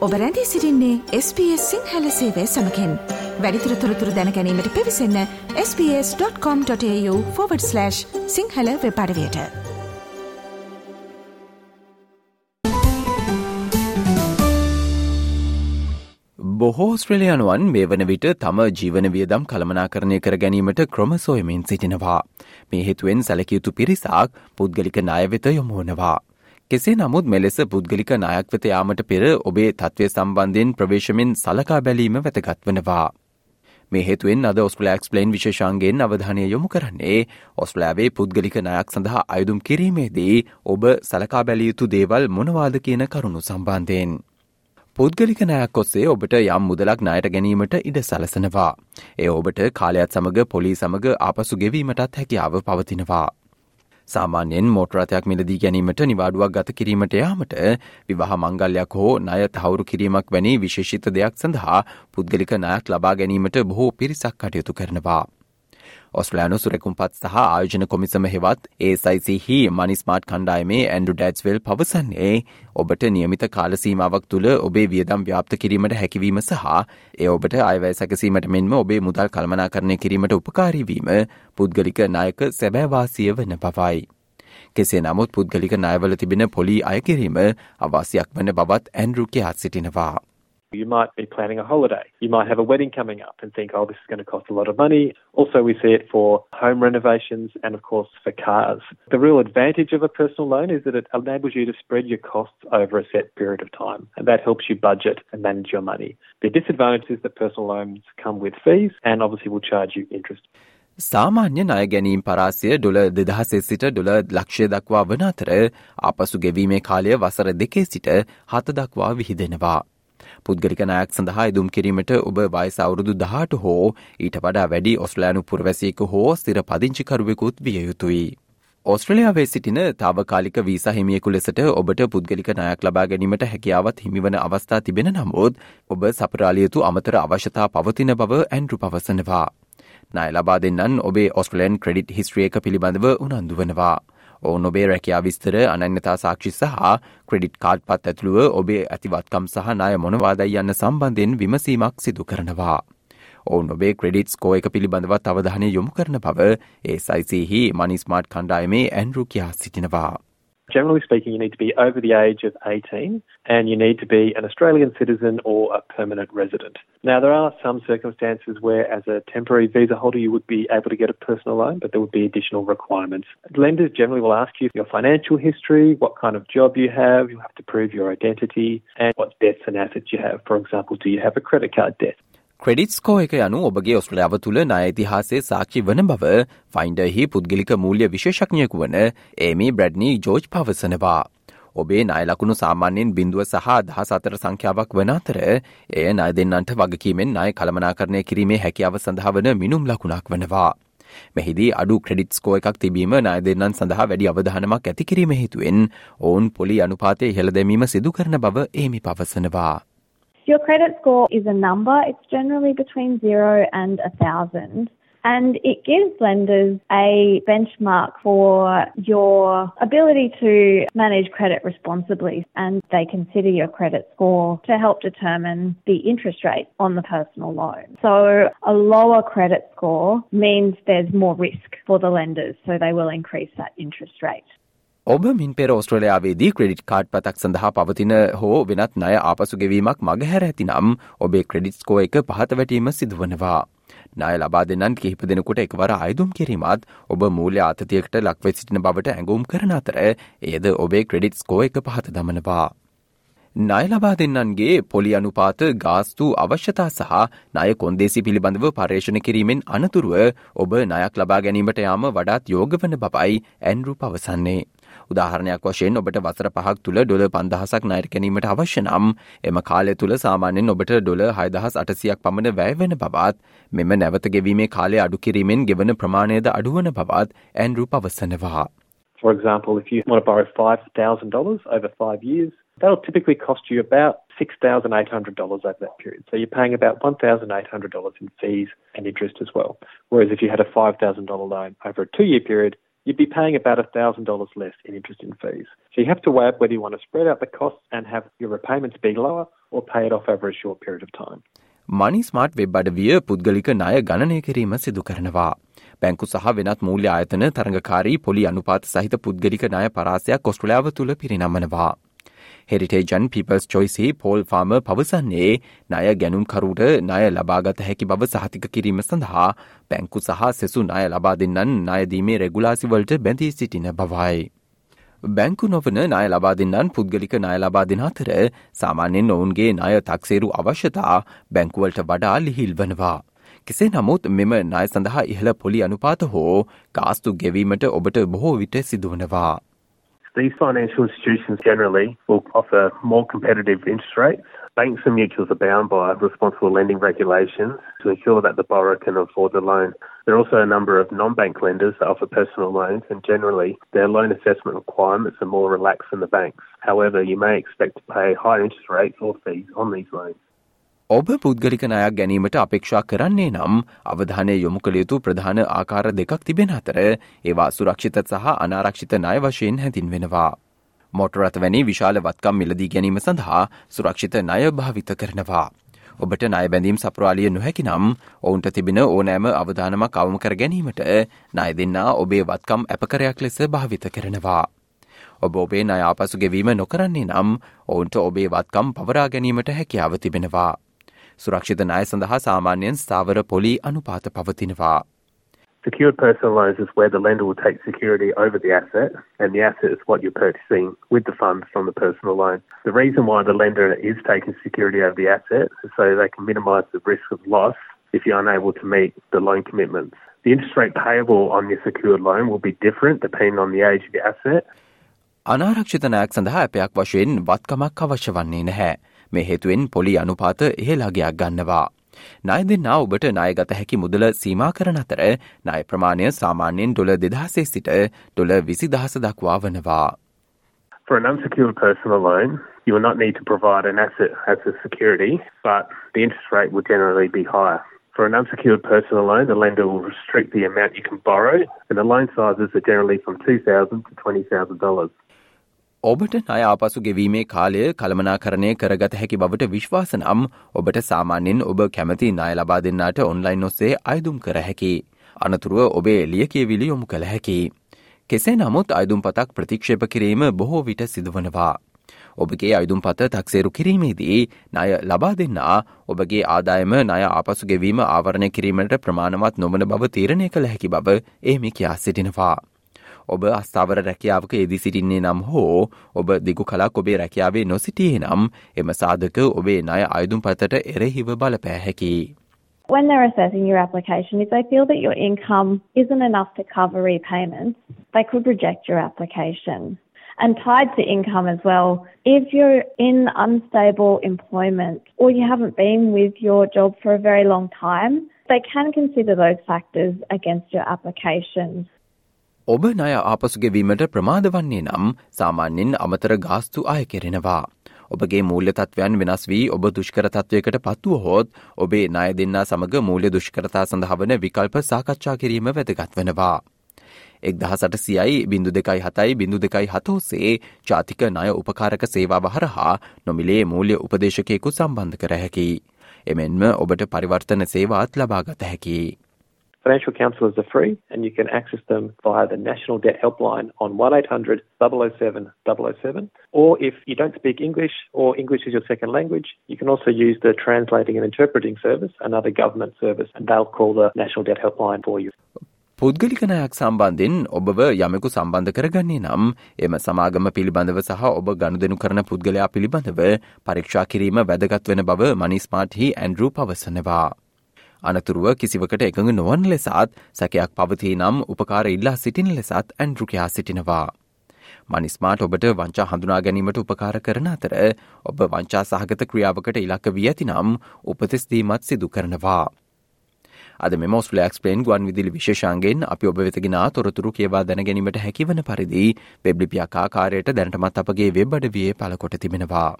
ඔබ රැඳී සිරින්නේ SBS සිංහල සේවය සමකෙන් වැඩිතුර තොරතුර දැනැනීමට පිවිසන්න ps.com.ta/ සිංහල වෙපඩවයට බොහෝ ස්ට්‍රලියනුවන් මේ වන විට තම ජීවන වියදම් කළමනාකරණය කර ගැනීමට ක්‍රම සොයමින් සිටිනවා. මේ හේතුවෙන් සැලකයුතු පිරිසාක් පුද්ගලික නායවෙත යොමුවනවා. කෙසේ නමුත් මෙලෙස පුද්ගලික නායක් වෙත යාමට පෙර ඔබේ තත්ත්වය සම්බන්ධයෙන් ප්‍රවේශමෙන් සලකා බැලීම වැතගත්වනවා. මේ හේතුවෙන් අද ඔස්ට්‍රලෑක්ස්පලේන් විශේෂන්ගෙන් අවධානය යොමු කරන්නේ ඔස්ට්‍රලෑවේ පුද්ගලික නයක් සඳහා අයුදුම් කිරීමේදී ඔබ සලකා බැලියයුතු දේවල් මොනවාද කියන කරුණු සම්බන්ධයෙන්. පුද්ගලික නයක් ඔස්සේ ඔබට යම් මුදලක් ණයට ගැනීමට ඉඩ සලසනවා. ඒ ඔබට කාලයත් සමඟ පොලි සමඟ ආපසු ගෙවීමටත් හැකියාව පවතිනවා. සාමාන්‍යයෙන් මෝටරතයක් මිලදී ගැනීමට නිවාඩුවක් ගත කිරීමට යාමට විවාහ මංගල්යක් හෝ ණය තහවුරු කිරීමක් වැනි විශේෂිත දෙයක් සඳහා පුද්ගලික ණයක් ලබා ගැනීමට බොහෝ පිරිසක් කටයුතු කරනවා. ඔස්ට්‍රලයානු සුරකුම්පත් සහ ආයෝජන කොමිසම හෙවත් ඒසයිසිහි මනිස්මාර්ට් කණ්ඩායමේ ඇන්ඩු ඩැඩ්ස්වෙල් පවසන්නේ ඔබට නියමිත කාලසීමාවක් තුළ ඔබේ වියදම් ව්‍යාප්ත කිරීමට හැකිවීම සහ ඒ ඔබට අයවැය සැකසීමට මෙන්ම ඔබේ මුදල් කල්මනා කරණය කිරීමට උපකාරීවීම පුද්ගලික නායක සැබෑවාසිය වන පවයි. කෙසේ නමුත් පුද්ගලික නායවල තිබෙන පොලි අයකිරීම අවාසියක් වන බවත් ඇන්ඩරු කියාත් සිටිනවා. You might be planning a holiday. You might have a wedding coming up and think, oh, this is going to cost a lot of money. Also, we see it for home renovations and, of course, for cars. The real advantage of a personal loan is that it enables you to spread your costs over a set period of time, and that helps you budget and manage your money. The disadvantage is that personal loans come with fees and obviously will charge you interest. සාමාන්‍ය ණය ගැනීම් පරාසය ඩොල දෙදහසේ සිට ඩොල ලක්ෂය දක්වා වන අතර ආපසු ගෙවීමේ කාලය වසර දෙකේ සිට හත දක්වා විහිදෙනවා. පුද්ගලික නයක් සඳහා ඉදුම් කිරීමට ඔබ වයස අවුරුදු දහට හෝ ඊට වඩා වැඩි ඔස්ට්‍රලයානු පුරවැසියක හෝ ස්තිර පදිංචිකරුවෙකුත් විය යුතුයි. ඔස්ට්‍රලියාවේ සිටින තාවකාලික වීසා හිමියෙකු ලෙසට ඔබට පුද්ගලික නයක් ලබා ගැනීමට හැකියාවත් හිමිවන අවස්ථා තිබෙන නමුත් ඔබ සපරාලියතු අමතර අවශ්‍යතා පවතින බව ඇන්ඩු පවසනවා. ණය ලබා දෙන්නන් ඔබේ ඔස්ට්‍රලයන් ක්‍රඩිට් හිස්ත්‍රියක පිළිබඳව උනන්දු වනවා. ඔවුන් ඔබේ රැකයා විස්තර අනන්‍යතා සාක්ෂි සහ ක්‍රඩිට් කාඩ් පත් ඇතුළුව ඔබේ ඇතිවත්කම් සහ නාය මොනවාදයි යන්න සම්බන්ධයෙන් විමසීමක් සිදු කරනවා. ඔවුන් ඔබේ ක්‍රඩිට් ස්කෝ එක පිළිබඳවත් අවධානය යොමු කරන බව ඒ සයිසිහි මනිස්මාර්ට් කණ්ඩායමේ ඇන්රු කියා සිටිනවා. Generally speaking, you need to be over the age of 18 and you need to be an Australian citizen or a permanent resident. Now, there are some circumstances where, as a temporary visa holder, you would be able to get a personal loan, but there would be additional requirements. Lenders generally will ask you your financial history, what kind of job you have, you have to prove your identity, and what debts and assets you have. For example, do you have a credit card debt? Credit score එක යනු ඔබගේ ඔස්ට්‍රලියාව තුළ නයතිහාසේ සාක්ෂි වන බව ෆයින්ඩහි පුද්ගලික මූල්‍ය විශේෂඥයකු වන ඒමි බ්‍රඩ්නී ජෝජ් පවසනවා. ඔබේ නයලකුණු සාමාන්‍යයෙන් බිඳුව සහ දහස් අතර සංඛ්‍යාවක් වන අතර එය නය දෙන්නන්ට වගකීමෙන් නය කළමනාකරණය කිරීමේ හැකියාව සඳහා වන මිනුම් ලකුණක් වනවා. මෙහිදී අඩු ක්‍රඩිට් ස්කෝ එකක් තිබීම නය දෙන්නන් සඳහා වැඩි අවධානමක් ඇති කිරීම හේතුවෙන් ඔවුන් පොලි අනුපාතය හෙළ දැමීම සිදු කරන බව ඒමි පවසනවා. Your credit score is a number. It's generally between zero and a thousand. And it gives lenders a benchmark for your ability to manage credit responsibly. And they consider your credit score to help determine the interest rate on the personal loan. So a lower credit score means there's more risk for the lenders. So they will increase that interest rate. ඔබ මින් පෙර ඔස්ට්‍රලයාාවේදී credit card පතක් සඳහා පවතින හෝ වෙනත් නය ආපසු ගෙවීමක් මගහැර ඇතිනම් ඔබේ credit කෝ එක පහත වැටීම සිදුවනවා. නාය ලබා දෙන්නන් කිහිප දෙනකුට එකවර අයදුම් කිරීමත් ඔබ මූල්‍ය ආතතියකට ලක්ව සිටින බවට ඇඟුම් කරන අතර ඒද ඔබේ ක්‍රඩිට් කෝ එක පහත දමනවා. ණය ලබා දෙන්නන්ගේ පොලි අනුපාත ගාස්තු අවශ්‍යතා සහ ණය කොන්දේසි පිළිබඳව පර්යේෂණ කිරීමෙන් අනතුරුව ඔබ ණයක් ලබා ගැනීමට යාම වඩාත් යෝග වන බවයි ඇන්රු පවසන්නේ. උදාහරණයක් වශයෙන් ඔබට වසර පහක් තුළ ඩොල පන්දහසක් නයට ගැනීමට අවශ්‍ය නම් එම කාලය තුළ සාමාන්‍යෙන් ඔබට ඩොල හයිදහස් අටසියක් පමණ වැෑවෙන බවත් මෙම නැවත ගෙවීමේ කාලය අඩු කිරීමෙන් ගෙවන ප්‍රමාණයද අඩුවන බවත් ඇන්රු පවසනවා. For example, if you want to borrow $5,000 over five years, that'll typically cost you about $6,800 over that period. So you're paying about $1,800 in fees and interest as well. Whereas if you had a $5,000 loan over a two year period, you'd be paying about $1,000 less in interest and fees. So you have to weigh up whether you want to spread out the costs and have your repayments be lower or pay it off over a short period of time. Money smart web අඩවිය පුද්ගලික ණය ගණනය කිරීම සිදු කරනවා. බැංකු සහ වෙනත් මූල්‍ය ආයතන තරඟකාරී පොලි අනුපාත සහිත පුද්ගලික ණය පරාසයක් ඔස්ට්‍රලියාව තුළ පිරිනම්මනවා. හෙරිටේජන් පිපල්ස් චොයිසි පෝල් ෆාම පවසන්නේ ණය ගැනුම්කරුට ණය ලබාගත හැකි බව සහතික කිරීම සඳහා බැංකු සහ සෙසු ණය ලබා දෙන්නන් ණයදීමේ රෙගුලාසිවලට බැඳී සිටින බවයි. බැංකු නොවන ණය ලබා දෙන්නන් පුද්ගලික ණය ලබා දෙන අතර සාමාන්‍යයෙන් ඔවුන්ගේ ණය තක්සේරු අවශ්‍යතා බැංකුවලට වඩා ලිහිල් වනවා. කෙසේ නමුත් මෙම ණය සඳහා ඉහළ පොලි අනුපාත හෝ ගාස්තු ගෙවීමට ඔබට බොහෝ විට සිදුවනවා. These financial institutions generally will offer more competitive interest rates. Banks and mutuals are bound by responsible lending regulations to ensure that the borrower can afford the loan. There are also a number of non-bank lenders that offer personal loans and generally their loan assessment requirements are more relaxed than the banks. However, you may expect to pay higher interest rates or fees on these loans. ඔබ පුද්ගලික නයක් ගැනීමට අපේක්ෂා කරන්නේ නම් අවධානය යොමු කළ යුතු ප්‍රධාන ආකාර දෙකක් තිබෙන අතර ඒවා සුරක්ෂිත සහ අනාරක්ෂිත ණය වශයෙන් හැඳින්වෙනවා. මොටරත් වැනි විශාල වත්කම් මිලදී ගැනීම සඳහා සුරක්ෂිත ණය භාවිත කරනවා. ඔබට ණය බැඳීම් සප්‍රවාලිය නොහැකි නම් ඔවුන්ට තිබෙන ඕනෑම අවධානමක් අවම කර ගැනීමට ණය දෙන්නා ඔබේ වත්කම් ඇපකරයක් ලෙස භාවිත කරනවා. ඔබ ඔබේ ණය ආපසු ගෙවීම නොකරන්නේ නම් ඔවුන්ට ඔබේ වත්කම් පවරා ගැනීමට හැකියාව තිබෙනවා. සුරක්ෂිත ණය සඳහා සාමාන්‍යයෙන් ස්ථාවර පොලි අනුපාත පවතිනවා. Secured personal loans is where the lender will take security over the asset, and the asset is what you're purchasing with the funds from the personal loan. The reason why the lender is taking security over the asset is so they can minimise the risk of loss if you're unable to meet the loan commitments. The interest rate payable on your secured loan will be different depending on the age of the asset. අනාරක්ෂිත නයක් සඳහා ඇපයක් වශයෙන් වත්කමක් අවශ්‍ය වන්නේ නැහැ. මේ හේතුවෙන් පොලි අනුපාත ඉහළගයක් ගන්නවා. ණය දෙන්නා ඔබට ණයගත හැකි මුදල සීමා කරන අතර ණය ප්‍රමාණය සාමාන්‍යයෙන් ඩොල දෙදහසේ සිට ඩොල විසි දහස දක්වා වනවා. For an unsecured personal loan, you will not need to provide an asset as a security, but the interest rate will generally be higher. For an unsecured personal loan, the lender will restrict the amount you can borrow, and the loan sizes are generally from $2,000 to $20,000. ඔබට ණය ආපසු ගෙවීමේ කාලය කළමනාකරණය කරගත හැකි බවට විශ්වාස නම් ඔබට සාමාන්‍යයෙන් ඔබ කැමති ණය ලබා දෙන්නාට ඔන්ලයින් ඔස්සේ අයදුම් කර හැකි. අනතුරුව ඔබේ එලිය කියවිලි යොමු කළ හැකි. කෙසේ නමුත් අයදුම් පතක් ප්‍රතික්ෂේප කිරීම බොහෝ විට සිදුවනවා. ඔබගේ අයුදුම් පත තක්සේරු කිරීමේදී ණය ලබා දෙන්නා ඔබගේ ආදායම ණය ආපසු ගෙවීම ආවරණය කිරීමට ප්‍රමාණවත් නොවන බව තීරණය කළ හැකි බව එහමි කියා සිටිනවා. ඔබ අස්ථාවර රැකියාවක යෙදි සිටින්නේ නම් හෝ ඔබ දිගු කලක් ඔබේ රැකියාවේ නොසිටියේ නම් එම සාධක ඔබේ ණය අයුතුම් පතට එරෙහිව බලපෑ හැකි. When they're assessing your application, if they feel that your income isn't enough to cover repayments, they could reject your application. And tied to income as well, if you're in unstable employment or you haven't been with your job for a very long time, they can consider those factors against your application. ඔබ ණය ආපසුගෙවීමට ප්‍රමාද වන්නේ නම් සාමාන්‍යෙන් අමතර ගාස්තු අය කෙරෙනවා. ඔබගේ මූල්‍ය තත්වයන් වෙනස් වී ඔබ දුෂ්කර තත්වයකට පත්තුව හෝත් ඔබේ ණය දෙන්නා සමඟ මූල්‍ය දුෂ්කරතා සඳහවන විකල්ප සාකච්ඡා කිරීම වැදගත් වෙනවා. එක් දහසට සියයි බිඳු දෙකයි හතයි බිඳු දෙකයි හතෝසේ ජාතික ණය උපකාරක සේවා වහරහා නොමිලේ මූල්‍ය උපදේශකයකු සම්බන්ධ කර හැකි. එමෙන්ම ඔබට පරිවර්තන සේවාත් ලබාගත හැකි. Financial counsellors are free and you can access them via the National Debt Helpline on 1800 007 007. Or if you don't speak English or English is your second language, you can also use the Translating and Interpreting Service, another government service, and they'll call the National Debt Helpline for you. පුද්ගලික නයක් සම්බන්ධෙන් ඔබව යමෙකු සම්බන්ධ කරගන්නේ නම් එම සමාගම පිළිබඳව සහ ඔබ ගණුදනු කරන පුද්ගලයා පිළිබඳව පරීක්ෂා කිරීම වැදගත් වෙන බව මනිස්මාට්හි ඇන්ඩරූ පවසනවා. අනතුරුව කිසිවකට එකඟ නොවන් ලෙසත් සැකයක් පවතිී නම් උපකාර ඉල්ලා සිටින ලෙසත් ඇන්ඩරුකයා සිටිනවා. මනිස්මාට ඔබට වංචා හඳුනා ගැනීමට උපකාර කරන අතර ඔබ වංචා සහගත ක්‍රියාවකට ඉලක්ක වී ඇති නම් උපතෙස්දීමත් සිදු කරනවා. අද මෙමෝස් ලක්ස්පලේන් ගුවන් විදිලි විශේෂන්ගෙන් අපි ඔබ වෙතගෙන තොරතුරු කියවා දැනගැනීමට හැකිවන පරිදි වෙබ්ලිපියකාකාරයට දැනටමත් අපගේ වෙබ්බඩ විය පලකොට තිබෙනවා.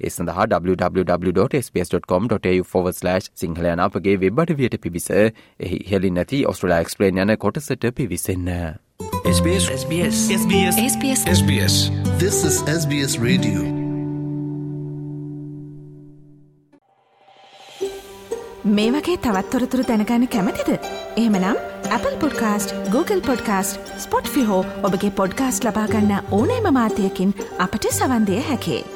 ඒ සඳහා www.sps.com.au/ සිංහල යන අපගේ වෙබ්බට වියට පිවිස එහි හෙලි නැති ඔස්ට්‍රලා එක්ස්පලේන් යන කොටසට පිවිසන්න. SBS SBS SBS SBS SBS This is SBS Radio මේ වගේ තවත්තොරතුරු දැනගන්න කැමතිද. එහමනම් Apple podcast Google podcast Spotify ඔබගේ පොඩ්කාස්ට ලබාගන්න ඕනෑම මාතයකින් අපට සවන්දය හැකේ.